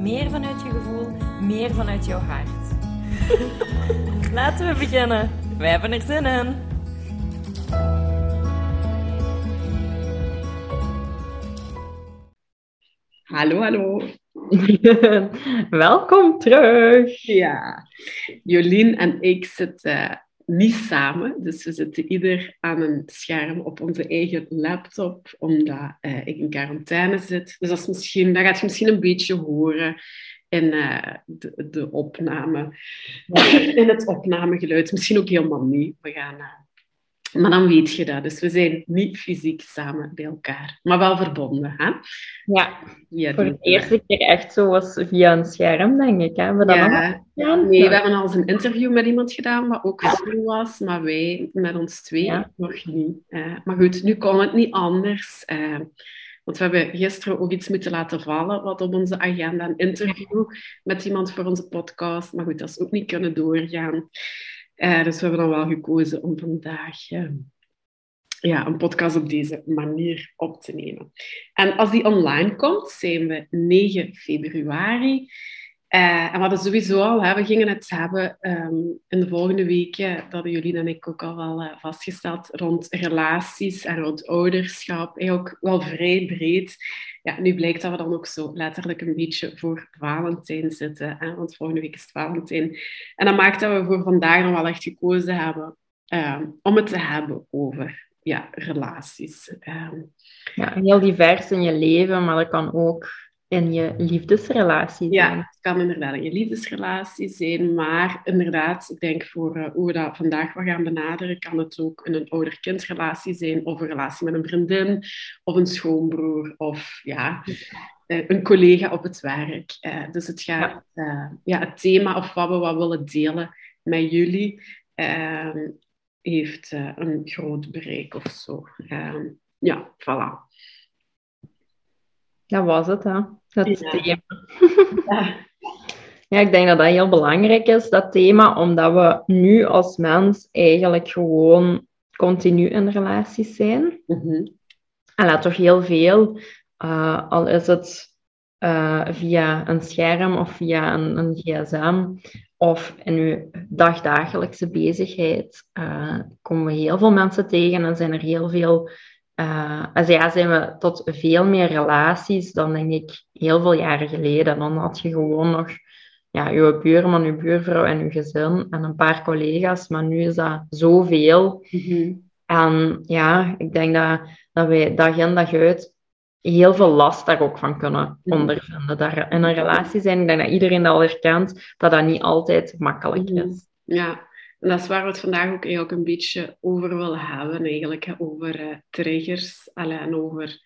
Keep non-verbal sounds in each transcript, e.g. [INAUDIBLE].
meer vanuit je gevoel, meer vanuit jouw hart. [LAUGHS] Laten we beginnen. Wij hebben er zin in. Hallo, hallo. [LAUGHS] Welkom terug. Ja, Jolien en ik zitten eh, niet samen, dus we zitten ieder aan een scherm op onze eigen laptop, omdat eh, ik in quarantaine zit. Dus dat, is misschien, dat gaat je misschien een beetje horen in eh, de, de opname, [LAUGHS] in het opnamegeluid. Misschien ook helemaal niet. We gaan, eh, maar dan weet je dat. Dus we zijn niet fysiek samen bij elkaar, maar wel verbonden. Hè? Ja, Ja, voor die- de eerste keer echt zo was via een scherm, denk ik. Hè? Hebben we dat Ja. Nee, we hebben al eens een interview met iemand gedaan, wat ook zo was, maar wij met ons twee Ja. nog niet. Eh, maar goed, nu kon het niet anders. eh, want we hebben gisteren ook iets moeten laten vallen, wat op onze agenda, een interview met iemand voor onze podcast. Maar goed, dat is ook niet kunnen doorgaan. Eh, dus we hebben dan wel gekozen om vandaag eh, ja, een podcast op deze manier op te nemen. En als die online komt, zijn we 9 februari. Eh, en we hadden sowieso al, hè, we gingen het hebben ehm, in de volgende weken, dat hadden jullie en ik ook al wel eh, vastgesteld, rond relaties en rond ouderschap. Eigenlijk wel vrij breed. Ja, nu blijkt dat we dan ook zo letterlijk een beetje voor Valentijn zitten. Hè, want volgende week is het Valentijn. En dat maakt dat we voor vandaag dan wel echt gekozen hebben ehm, om het te hebben over ja, relaties. Ehm, Ja, heel divers in je leven, maar dat kan ook in je liefdesrelatie zijn. Ja, het kan inderdaad een liefdesrelatie zijn, maar inderdaad, ik denk voor eh, hoe we dat vandaag wel gaan benaderen, kan het ook een ouder-kindrelatie zijn, of een relatie met een vriendin, of een schoonbroer, of ja, eh, een collega op het werk. Eh, dus het gaat, ja, het thema of wat we wat willen delen met jullie, eh, heeft een groot bereik of zo. Eh, ja, voilà. Dat was het, hè? Dat Ja. thema. Ja. Ja, ik denk dat dat heel belangrijk is, dat thema, omdat we nu als mens eigenlijk gewoon continu in relaties zijn. Mhm. En laat toch heel veel, eh, al is het eh, via een scherm of via een, een gsm of in uw dagdagelijkse bezigheid, eh, komen we heel veel mensen tegen en zijn er heel veel, also ja, zijn we tot veel meer relaties dan denk ik heel veel jaren geleden. Dan had je gewoon nog ja, uw buurman, uw buurvrouw en uw gezin en een paar collega's, maar nu is dat zoveel. Mhm. En ja, ik denk dat, dat wij dag in dag uit heel veel last daar ook van kunnen Mhm. ondervinden. Daar in een relatie zijn, ik denk dat iedereen dat al herkent, dat dat niet altijd makkelijk Mhm. is. Ja, en dat is waar we het vandaag ook eigenlijk een beetje over willen hebben, eigenlijk, over eh, triggers en over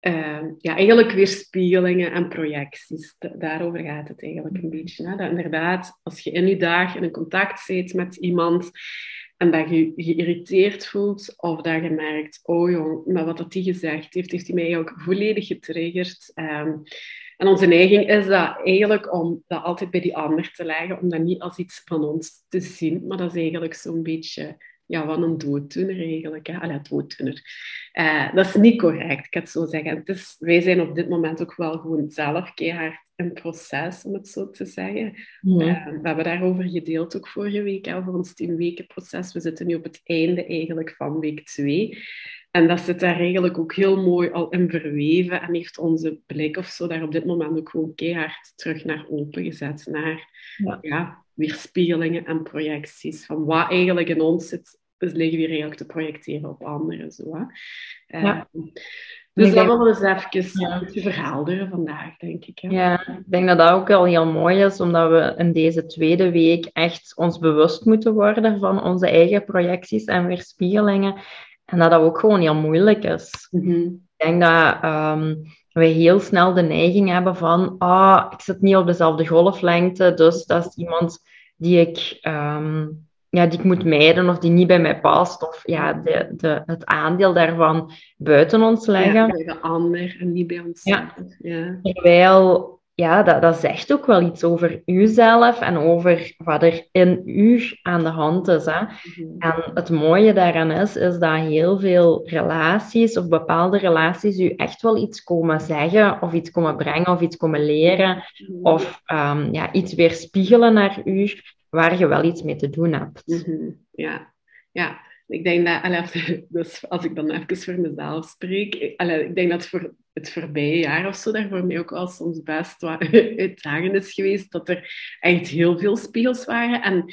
eh, ja, eigenlijk weerspiegelingen en projecties. Da- daarover gaat het eigenlijk een beetje. Hè? Dat inderdaad, als je in je dag in een contact zit met iemand en dat je je geïrriteerd voelt of dat je merkt, oh jong, maar wat dat die gezegd heeft, heeft hij mij eigenlijk volledig getriggerd. Ehm, en onze neiging is dat eigenlijk om dat altijd bij die ander te leggen, om dat niet als iets van ons te zien, maar dat is eigenlijk zo'n beetje ja, van een dooddoener eigenlijk. Hè? Allee, dooddoener. Eh, dat is niet correct, ik kan het zo zeggen. Is, wij zijn op dit moment ook wel gewoon zelf keihard in proces, om het zo te zeggen. Eh, we hebben daarover gedeeld ook vorige week, hè, over ons 10 weken proces. We zitten nu op het einde eigenlijk van week 2. En dat zit daar eigenlijk ook heel mooi al in verweven en heeft onze blik of zo daar op dit moment ook gewoon keihard terug naar open gezet. Naar Ja. ja. weerspiegelingen en projecties van wat eigenlijk in ons zit, dus liggen we eigenlijk te projecteren op anderen. Zo, hè. Eh, Ja. Dus dat denk- we eens even Ja. beetje verhelderen vandaag, denk ik. Hè. Ja, ik denk dat dat ook wel heel mooi is, omdat we in deze tweede week echt ons bewust moeten worden van onze eigen projecties en weerspiegelingen. En dat dat ook gewoon heel moeilijk is. Mhm. Ik denk dat ehm, wij heel snel de neiging hebben van, ah, ik zit niet op dezelfde golflengte, dus dat is iemand die ik, ehm, ja, die ik moet mijden of die niet bij mij past. Of ja, de, de, het aandeel daarvan buiten ons leggen. Ja, bij de ander en niet bij ons. Ja. ja. Terwijl ja, dat, dat zegt ook wel iets over uzelf en over wat er in u aan de hand is. Hè? Mhm. En het mooie daaraan is, is dat heel veel relaties of bepaalde relaties u echt wel iets komen zeggen of iets komen brengen of iets komen leren mhm. of um, ja, iets weerspiegelen naar u waar je wel iets mee te doen hebt. Mhm. Ja, ja. Ik denk dat, [LAUGHS] dus als ik dan even voor mezelf spreek, ik denk dat voor het voorbije jaar of zo daar voor mij ook al soms best wat [LAUGHS] uitdagend is geweest, dat er echt heel veel spiegels waren. En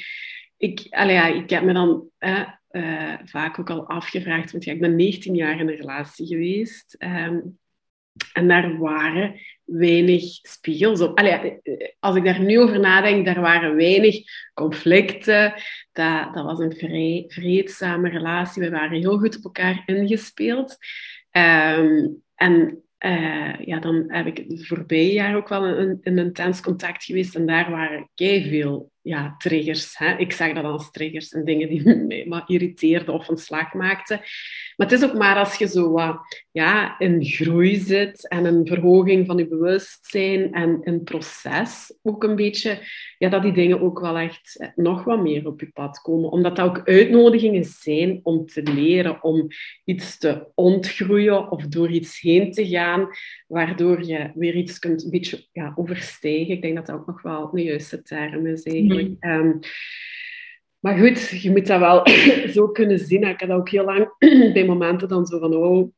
ik, ja, ik heb me dan eh, vaak ook al afgevraagd, want ja, ik ben 19 jaar in een relatie geweest. Ehm, en daar waren weinig spiegels op. Als ik daar nu over nadenk, daar waren weinig conflicten. Dat, was een vrij vreedzame relatie. We waren heel goed op elkaar ingespeeld. Ehm, en uh, ja, dan heb ik het voorbije jaar ook wel een, intens contact geweest. En daar waren veel ja, triggers. Hè? Ik zag dat als triggers en dingen die [LAUGHS] me irriteerden of een slag maakten. Maar het is ook maar als je zo wat ja, in groei zit en een verhoging van je bewustzijn en een proces ook een beetje, ja, dat die dingen ook wel echt eh, nog wat meer op je pad komen. Omdat dat ook uitnodigingen zijn om te leren, om iets te ontgroeien of door iets heen te gaan, waardoor je weer iets kunt een beetje ja, overstijgen. Ik denk dat dat ook nog wel een juiste term is. Mm. Ehm, maar goed, je moet dat wel [COUGHS] zo kunnen zien. Ik had ook heel lang [COUGHS] bij momenten dan zo van, oh,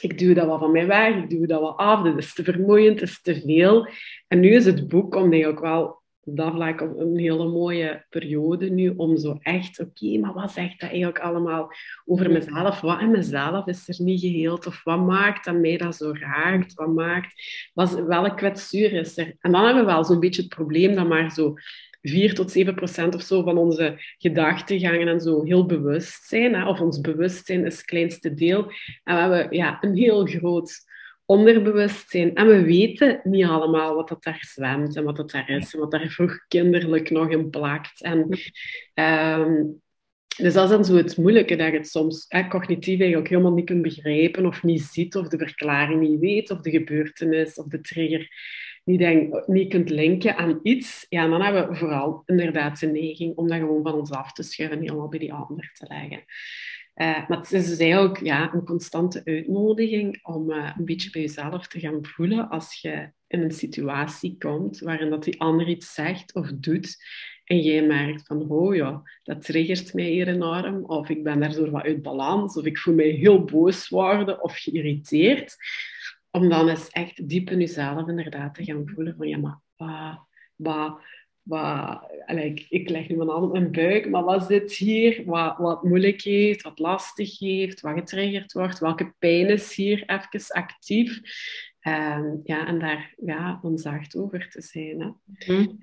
ik duw dat wel van mij weg, ik duw dat wel af, dit is te vermoeiend, het is te veel. En nu is het boek, omdat je ook wel dat vlak een hele mooie periode nu om zo echt, oké, maar wat zegt dat eigenlijk allemaal over mezelf? Wat in mezelf is er niet geheeld? Of wat maakt dat mij dat zo raakt? Wat maakt, wat, welke kwetsuur is er? En dan hebben we wel zo'n beetje het probleem dat maar zo 4 tot 7 procent of zo van onze gedachtegangen en zo heel bewust zijn. Hè? Of ons bewustzijn is het kleinste deel. En we hebben ja, een heel groot onderbewustzijn. En we weten niet allemaal wat dat daar zwemt en wat dat daar is. En wat daar vroeg kinderlijk nog in plakt. En, um, dus dat is dan zo het moeilijke, dat je het soms cognitief eigenlijk helemaal niet kunt begrijpen of niet ziet, of de verklaring niet weet, of de gebeurtenis of de trigger niet, denk, niet kunt linken aan iets, ja, dan hebben we vooral inderdaad de neiging om dat gewoon van ons af te schuiven en helemaal bij die ander te leggen. Uh, maar het is dus eigenlijk ja, een constante uitnodiging om uh, een beetje bij jezelf te gaan voelen als je in een situatie komt waarin dat die ander iets zegt of doet en jij merkt van, oh ja, dat triggert mij hier enorm, of ik ben daardoor wat uit balans, of ik voel mij heel boos worden of geïrriteerd om dan eens echt diep in jezelf inderdaad te gaan voelen van ja, maar wat, wat, wat, ik, ik leg nu mijn hand op mijn buik, maar wat zit hier, wat, wat moeilijk heeft, wat lastig heeft, wat getriggerd wordt, welke pijn is hier even actief. Um, ja, en daar ja, onzacht over te zijn. Hè. Mm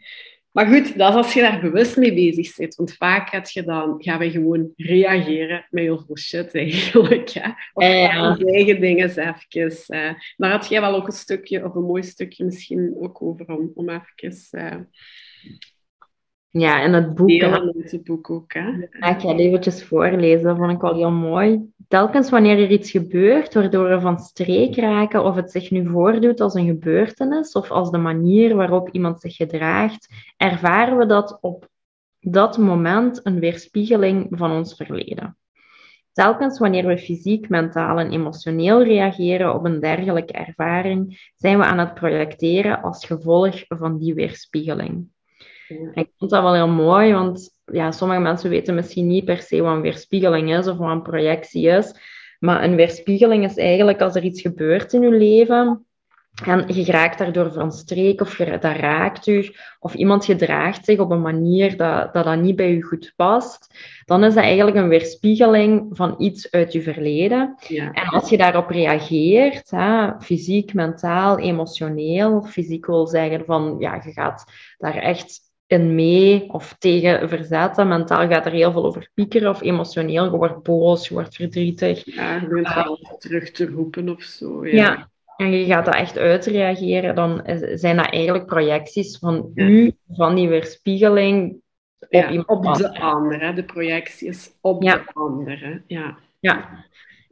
maar goed, dat is als je daar bewust mee bezig bent. Want vaak gaat je dan, gaan we gewoon reageren met heel veel shit eigenlijk. Hè? Of ja. eigen dingen even. Uh, daar had jij wel ook een stukje, of een mooi stukje misschien ook over, om, om even... Uh, ja, en het boek. Delen het boek ook. Hè? ik ga het eventjes voorlezen, dat vond ik wel heel mooi. Telkens wanneer er iets gebeurt waardoor we van streek raken, of het zich nu voordoet als een gebeurtenis, of als de manier waarop iemand zich gedraagt, ervaren we dat op dat moment een weerspiegeling van ons verleden. Telkens wanneer we fysiek, mentaal en emotioneel reageren op een dergelijke ervaring, zijn we aan het projecteren als gevolg van die weerspiegeling. Ik vond dat wel heel mooi, want ja, sommige mensen weten misschien niet per se wat een weerspiegeling is of wat een projectie is. Maar een weerspiegeling is eigenlijk als er iets gebeurt in je leven en je raakt daardoor van streek of je, dat raakt u, of iemand gedraagt zich op een manier dat, dat dat niet bij u goed past, dan is dat eigenlijk een weerspiegeling van iets uit je verleden. Ja. En als je daarop reageert, hè, fysiek, mentaal, emotioneel, fysiek wil zeggen van ja, je gaat daar echt in mee of tegen verzetten. Mentaal gaat er heel veel over piekeren of emotioneel. Je wordt boos, je wordt verdrietig. Ja, je bent uh, terug te roepen of zo. Ja. ja. en je gaat dat echt uitreageren, dan zijn dat eigenlijk projecties van u, van die weerspiegeling op, ja, op de andere. De projectie is op de andere. Ja. ja,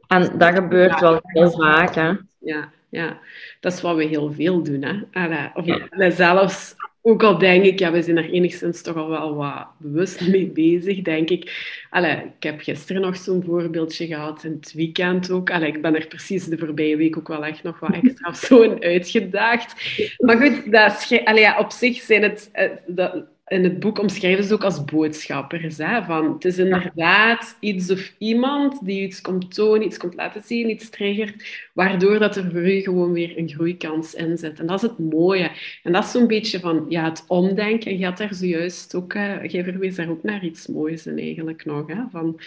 en dat gebeurt wel heel vaak. Hè? Ja, ja, dat is wat we heel veel doen. Hè? Allee, of, ja. zelfs ook al denk ik, ja, we zijn er enigszins toch al wel wat bewust mee bezig, denk ik. Allee, ik heb gisteren nog zo'n voorbeeldje gehad, in het weekend ook. Allee, ik ben er precies de voorbije week ook wel echt nog wat extra [LAUGHS] zo uitgedaagd. Maar goed, dat allee, op zich zijn het... Eh, in het boek omschrijven ze ook als boodschappers. Hè? Van, het is inderdaad iets of iemand die iets komt tonen, iets komt laten zien, iets triggert, waardoor dat er voor u gewoon weer een groeikans in zit. En dat is het mooie. En dat is zo'n beetje van ja, het omdenken. Je had daar zojuist ook, uh, jij verwees daar ook naar iets moois in eigenlijk nog. Hè? Van,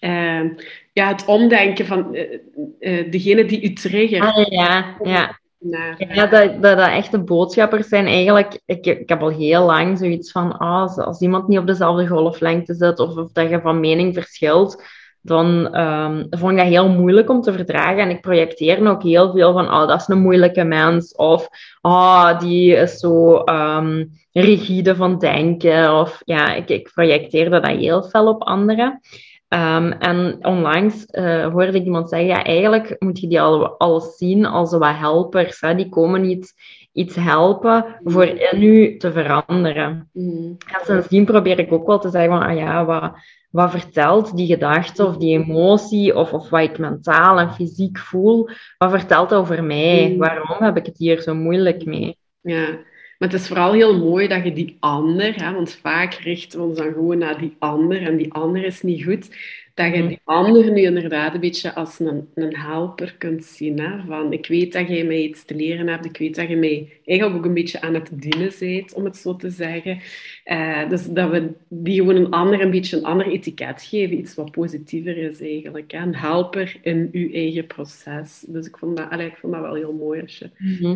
uh, ja, het omdenken van uh, degene die u triggert. Ah, ja, ja. Ja, dat, dat, dat echte boodschappers zijn eigenlijk... Ik, ik heb al heel lang zoiets van... Ah, als, iemand niet op dezelfde golflengte zit of, of dat je van mening verschilt, dan um, vond ik dat heel moeilijk om te verdragen. En ik projecteer ook heel veel van... Oh, dat is een moeilijke mens. Of... Oh, die is zo um, rigide van denken. Of ja, ik, ik projecteerde dat heel fel op anderen. Um, en onlangs uh, hoorde ik iemand zeggen, ja, eigenlijk moet je die al, alles zien als wat helpers. Hè? Die komen iets, iets helpen voor in u te veranderen. Mm. En sindsdien probeer ik ook wel te zeggen van, ah ja, wat, wat vertelt die gedachte of die emotie of, of wat ik mentaal en fysiek voel, wat vertelt dat over mij? Mm. Waarom heb ik het hier zo moeilijk mee? Ja, maar het is vooral heel mooi dat je die ander, hè, want vaak richten we ons dan gewoon naar die ander en die ander is niet goed, dat je die ander nu inderdaad een beetje als een, een helper kunt zien. Hè, van, ik weet dat jij mij iets te leren hebt, ik weet dat je mij eigenlijk ook een beetje aan het dienen bent, om het zo te zeggen. Uh, dus dat we die gewoon een ander een beetje een ander etiket geven, iets wat positiever is eigenlijk. Hè, een helper in uw eigen proces. Dus ik vond dat, allee, ik vond dat wel heel mooi als je... Mhm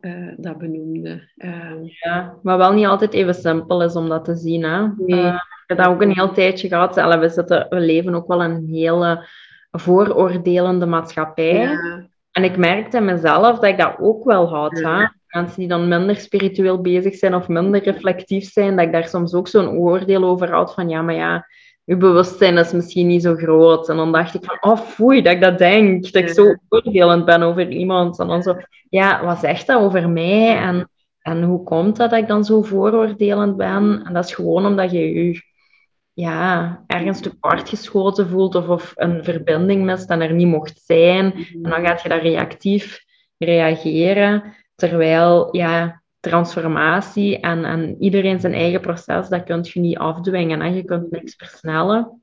uh, dat benoemde. Uh, ja, maar wel niet altijd even simpel is om dat te zien. Hè? Nee. Uh, ik heb dat ook een heel tijdje gehad. we, zitten, we leven ook wel in een hele vooroordelende maatschappij. Ja. En ik merkte mezelf dat ik dat ook wel had. Ja. Hè? Mensen die dan minder spiritueel bezig zijn of minder reflectief zijn, dat ik daar soms ook zo'n oordeel over had van ja, maar ja, je bewustzijn is misschien niet zo groot. En dan dacht ik van, oh foei, dat ik dat denk. Dat ik zo oordelend ben over iemand. En dan zo, ja, wat zegt dat over mij? En, en hoe komt dat dat ik dan zo vooroordelend ben? En dat is gewoon omdat je je ja, ergens tekort geschoten voelt of, of een verbinding mist en er niet mocht zijn. En dan gaat je daar reactief reageren. Terwijl, ja, transformatie en, en iedereen zijn eigen proces, dat kun je niet afdwingen. Hè? Je kunt niks versnellen.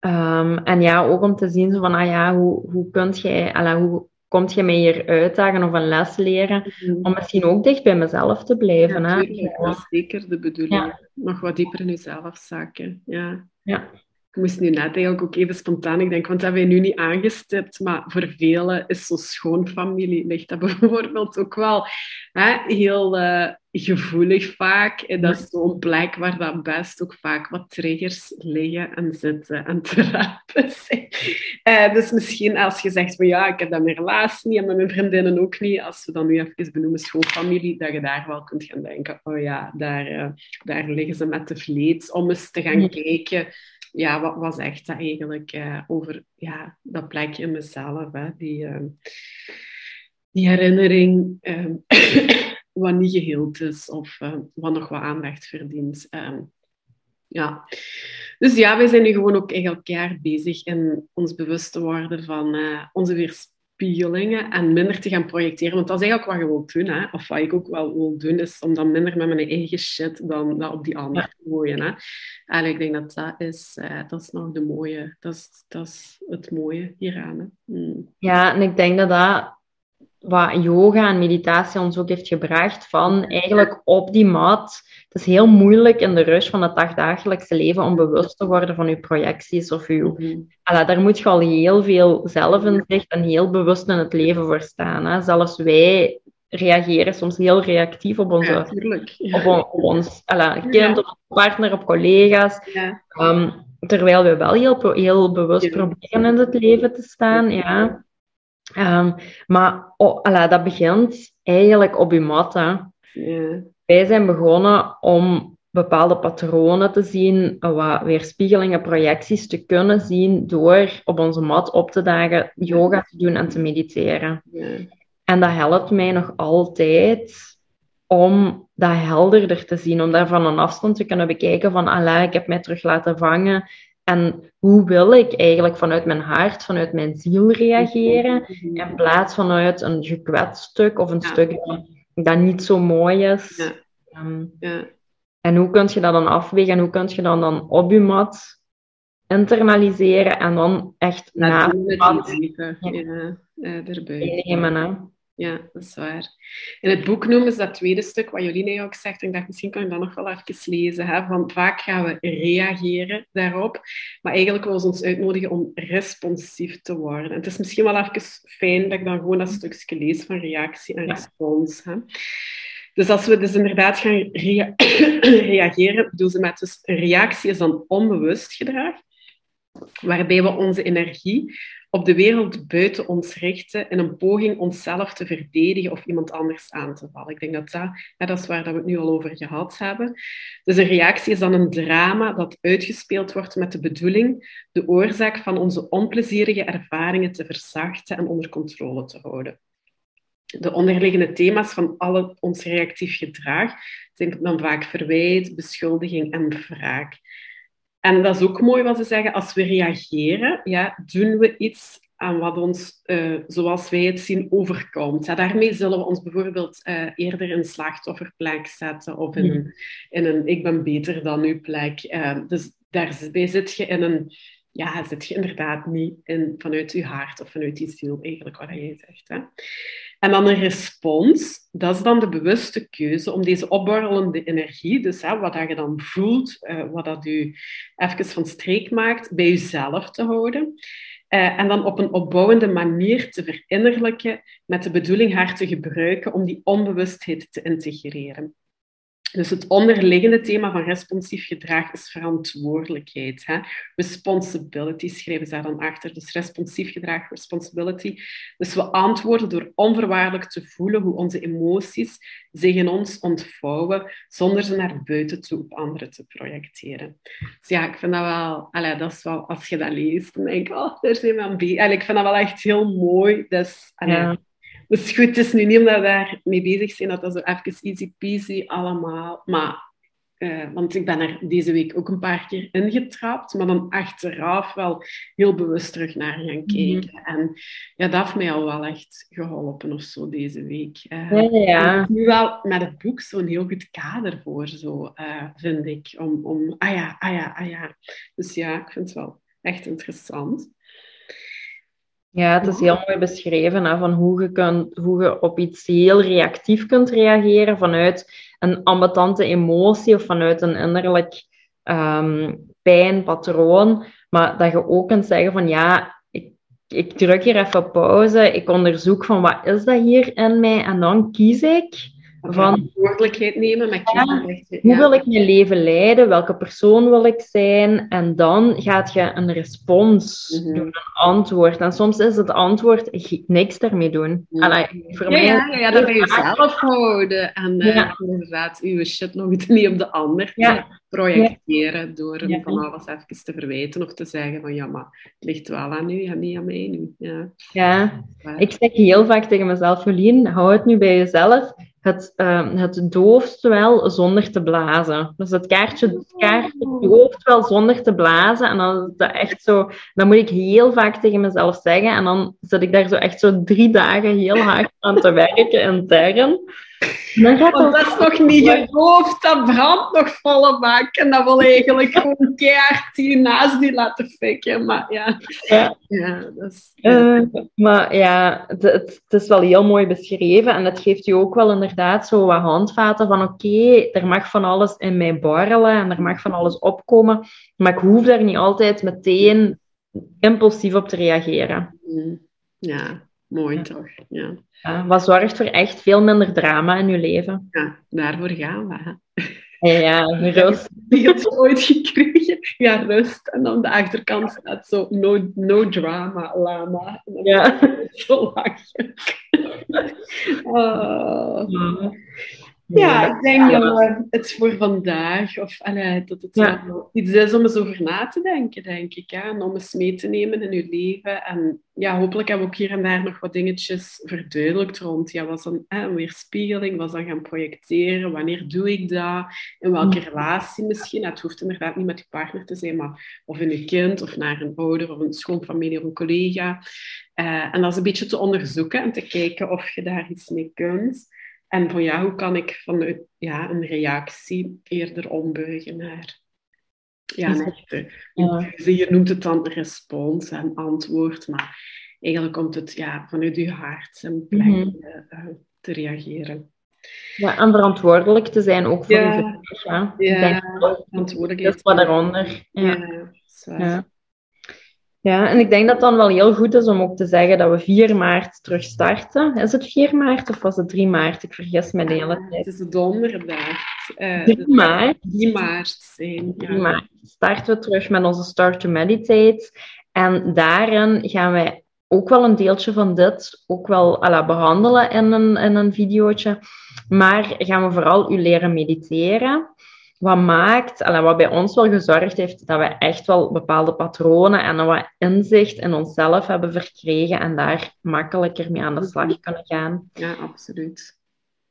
Um, en ja, ook om te zien zo van, ah ja, hoe, hoe jij, alla, hoe komt je mij hier uitdagen of een les leren, mhm. om misschien ook dicht bij mezelf te blijven. Ja, hè? dat is zeker de bedoeling. Nog wat dieper in jezelf zaken. Ja. ja. Ik moest nu net eigenlijk ook even spontaan ik denk, want dat hebben we nu niet aangestipt, maar voor velen is zo'n schoonfamilie, ligt dat [LAUGHS] bijvoorbeeld ook wel hè, heel uh, gevoelig vaak. En dat is zo'n plek waar dat best ook vaak wat triggers liggen en zitten en trappen [LAUGHS] zijn. Uh, dus misschien als je zegt van ja, ik heb dat mijn relatie niet en met mijn vriendinnen ook niet, als we dan nu even benoemen schoonfamilie, dat je daar wel kunt gaan denken, oh ja, daar, uh, daar liggen ze met de vleet, om eens te gaan kijken ja, wat, wat zegt dat eigenlijk uh, over ja, dat plekje in mezelf? Hè? Die, uh, die herinnering uh, [COUGHS] wat niet geheeld is of wat nog wat aandacht verdient. Ehm, ja. Dus ja, wij zijn nu gewoon ook eigenlijk jaar bezig in ons bewust te worden van uh, onze weerspiegeling spiegelingen en minder te gaan projecteren. Want dat is eigenlijk wat je wilt doen. Hè? Of wat ik ook wel wil doen, is om dan minder met mijn eigen shit dan op die ander te gooien. Hè? En ik denk dat dat is, uh, dat is nog de mooie, dat is, dat is het mooie hieraan. Hè? Mm. Ja, en ik denk dat dat wat yoga en meditatie ons ook heeft gebracht, van eigenlijk op die mat. Het is heel moeilijk in de rush van het dagdagelijkse leven om bewust te worden van je projecties of je... Mm daar moet je al heel veel zelfinzicht en heel bewust in het leven voor staan. Hè. Zelfs wij reageren soms heel reactief op onze... Ja, op, op, ons alla, kind, op partner, op collega's. Um, terwijl we wel heel, heel bewust proberen in het leven te staan, ja. Ehm, maar oh, ala, dat begint eigenlijk op je mat. Wij zijn begonnen om bepaalde patronen te zien, wat weerspiegelingen, projecties te kunnen zien door op onze mat op te dagen, yoga te doen en te mediteren. En dat helpt mij nog altijd om dat helderder te zien, om daar van een afstand te kunnen bekijken van, Allah, ik heb mij terug laten vangen. En hoe wil ik eigenlijk vanuit mijn hart, vanuit mijn ziel reageren, in plaats vanuit een gekwetst stuk of een Ja. stuk dat, niet zo mooi is. Ja. Ehm, Ja. en hoe kun je dat dan afwegen en hoe kun je dat dan op je mat internaliseren en dan echt na de met mat. Ja. Erbij. Hè? Ja, dat is waar. In het boek noemen ze dat tweede stuk, wat Jolien ook zegt, en ik dacht, misschien kan ik dat nog wel even lezen, hè, van vaak gaan we reageren daarop, maar eigenlijk wil ze ons uitnodigen om responsief te worden. En het is misschien wel even fijn dat ik dan gewoon dat stukje lees van reactie en Ja. respons. Hè. Dus als we dus inderdaad gaan rea- [COUGHS] reageren, doen ze met dus een reactie is dan onbewust gedrag, waarbij we onze energie op de wereld buiten ons richten in een poging onszelf te verdedigen of iemand anders aan te vallen. Ik denk dat dat, dat is waar dat we het nu al over gehad hebben. Dus een reactie is dan een drama dat uitgespeeld wordt met de bedoeling de oorzaak van onze onplezierige ervaringen te verzachten en onder controle te houden. De onderliggende thema's van ons reactief gedrag zijn dan vaak verwijt, beschuldiging en wraak. En dat is ook mooi wat ze zeggen, als we reageren, ja, doen we iets aan wat ons, eh, zoals wij het zien, overkomt. Ja, daarmee zullen we ons bijvoorbeeld eh, eerder in een slachtofferplek zetten of in, een, in een ik ben beter dan u plek. Eh, dus daarbij zit je in een, ja, zit je inderdaad niet in, vanuit je hart of vanuit je ziel, eigenlijk wat jij zegt. Hè. En dan een respons, dat is dan de bewuste keuze om deze opborrelende energie, dus hè, wat dat je dan voelt, eh, wat dat je even van streek maakt, bij jezelf te houden. Eh, en dan op een opbouwende manier te verinnerlijken met de bedoeling haar te gebruiken om die onbewustheid te integreren. Dus het onderliggende thema van responsief gedrag is verantwoordelijkheid. Hè? Responsibility schrijven ze daar dan achter. Dus responsief gedrag, responsibility. Dus we antwoorden door onvoorwaardelijk te voelen hoe onze emoties zich in ons ontvouwen, zonder ze naar buiten toe op anderen te projecteren. Dus ja, ik vind dat wel, allee, dat is wel, als je dat leest, dan denk ik, oh, daar zijn we aan. Allee, Ik vind dat wel echt heel mooi. Dus, allee, Ja. Dus goed, het is nu niet omdat we daar mee bezig zijn dat dat zo even easy peasy allemaal. Maar, eh, want ik ben er deze week ook een paar keer ingetrapt, maar dan achteraf wel heel bewust terug naar gaan kijken. En ja, dat heeft mij al wel echt geholpen of zo deze week. Eh, Ja, ja. Nu wel met het boek zo'n heel goed kader voor, zo, eh, vind ik. Om, om, ah ja, ah ja, ah ja. Dus ja, ik vind het wel echt interessant. Ja, het is heel mooi beschreven hè, van hoe je, hoe je op iets heel reactief kunt reageren vanuit een ambetante emotie of vanuit een innerlijk ehm pijnpatroon. Maar dat je ook kunt zeggen van ja, ik, ik druk hier even pauze, ik onderzoek van wat is dat hier in mij en dan kies ik van Verantwoordelijkheid nemen, Ja. kiezen echt, hoe wil ik mijn leven leiden, welke persoon wil ik zijn en dan gaat je een respons Mhm. doen, een antwoord. En soms is het antwoord niks daarmee doen. Ja. Allee, voor Ja, mij ja, ja, dat bij jezelf houden. En eh, inderdaad, uw shit nog niet op de ander te projecteren door hem van alles even te verwijten of te zeggen van ja, maar het ligt wel aan u en niet aan mij nu. Ja, Ja, ik zeg heel vaak tegen mezelf, Jolien, hou het nu bij jezelf. Het, eh, het dooft wel zonder te blazen. Dus het kaartje, het kaartje dooft wel zonder te blazen. En dan is dat echt zo, dan moet ik heel vaak tegen mezelf zeggen. En dan zit ik daar zo echt zo drie dagen heel hard aan te werken intern. Dan gaat Want dat is nog niet gedoofd, dat brandt nog volle bak. En dat wil eigenlijk gewoon keihard die naast die laten fikken. Maar ja, Ja. ja dat is... Eh, maar ja, het, het, het is wel heel mooi beschreven en het geeft je ook wel inderdaad zo wat handvaten van oké, er mag van alles in mij borrelen en er mag van alles opkomen, maar ik hoef daar niet altijd meteen impulsief op te reageren. Mm. Ja, mooi Ja. toch. Ja. Ja, wat zorgt voor echt veel minder drama in je leven. ja, daarvoor gaan we. [LAUGHS] Ja, rust. Die had ooit gekregen. Ja, rust. En dan de achterkant staat zo, no, no drama, lama. En dan Ja. Zo lachen. Oh. [LAUGHS] Ja, ik denk dat we het voor vandaag, of allee, dat het Ja. iets is om eens over na te denken, denk ik. Hè? En om eens mee te nemen in je leven. En ja, hopelijk hebben we ook hier en daar nog wat dingetjes verduidelijkt rond. Ja, was dan hè, een weerspiegeling, was dan gaan projecteren, wanneer doe ik dat, in welke Mm. relatie misschien. Het hoeft inderdaad niet met je partner te zijn, maar of in je kind, of naar een ouder, of een schoonfamilie, of een collega. Eh, en dat is een beetje te onderzoeken en te kijken of je daar iets mee kunt. En van ja, hoe kan ik vanuit ja, een reactie eerder ombuigen naar ja, echte. Je noemt het dan respons en antwoord, maar eigenlijk komt het ja, vanuit je hart en plek Mhm. eh, eh, te reageren. Ja, en verantwoordelijk te zijn ook voor Ja. je. Ja. Ja, dat is wat daaronder. Ja. Ja. Ja. en ik denk dat het dan wel heel goed is om ook te zeggen dat we 4 maart terug starten. Is het 4 maart of was het 3 maart? Ik vergis me de hele Het tijd. is donderdag. Eh, 3 maart. 3 maart zijn. Ja. 3 maart starten we terug met onze Start to Meditate. En daarin gaan wij ook wel een deeltje van dit ook wel à la, behandelen in een, in een videootje. Maar gaan we vooral u leren mediteren. Wat maakt, la, wat bij ons wel gezorgd heeft, dat we echt wel bepaalde patronen en wat inzicht in onszelf hebben verkregen en daar makkelijker mee aan de slag kunnen gaan. ja, absoluut.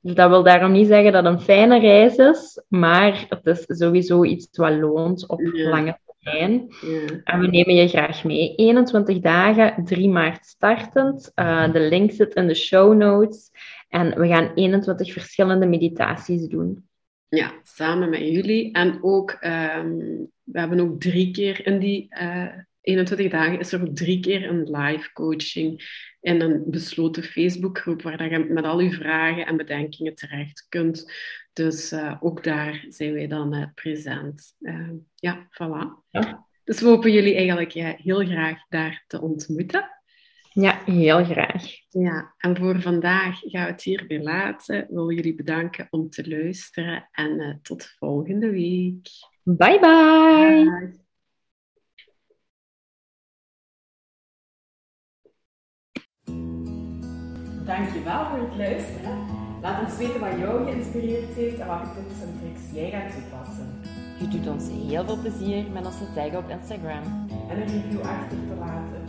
Dat wil daarom niet zeggen dat het een fijne reis is, maar het is sowieso iets wat loont op Ja. lange termijn. Ja. En we nemen je graag mee. 21 dagen, 3 maart startend. Eh, de link zit in de show notes. En we gaan 21 verschillende meditaties doen. Ja, samen met jullie. En ook, ehm, we hebben ook drie keer in die eh 21 dagen is er ook drie keer een live coaching in een besloten Facebookgroep waar dat je met al uw vragen en bedenkingen terecht kunt. Dus eh, ook daar zijn wij dan eh, present. Ehm, ja, voilà. Ja. Dus we hopen jullie eigenlijk heel graag daar te ontmoeten. Ja, heel graag. Ja, en voor vandaag gaan we het hierbij laten. Ik wil jullie bedanken om te luisteren en eh, tot volgende week. Bye bye. Dag. Dankjewel voor het luisteren. Laat ons weten wat jou geïnspireerd heeft en welke tips en tricks jij gaat toepassen. Je doet ons heel veel plezier met onze tag op Instagram. En een review achter te laten.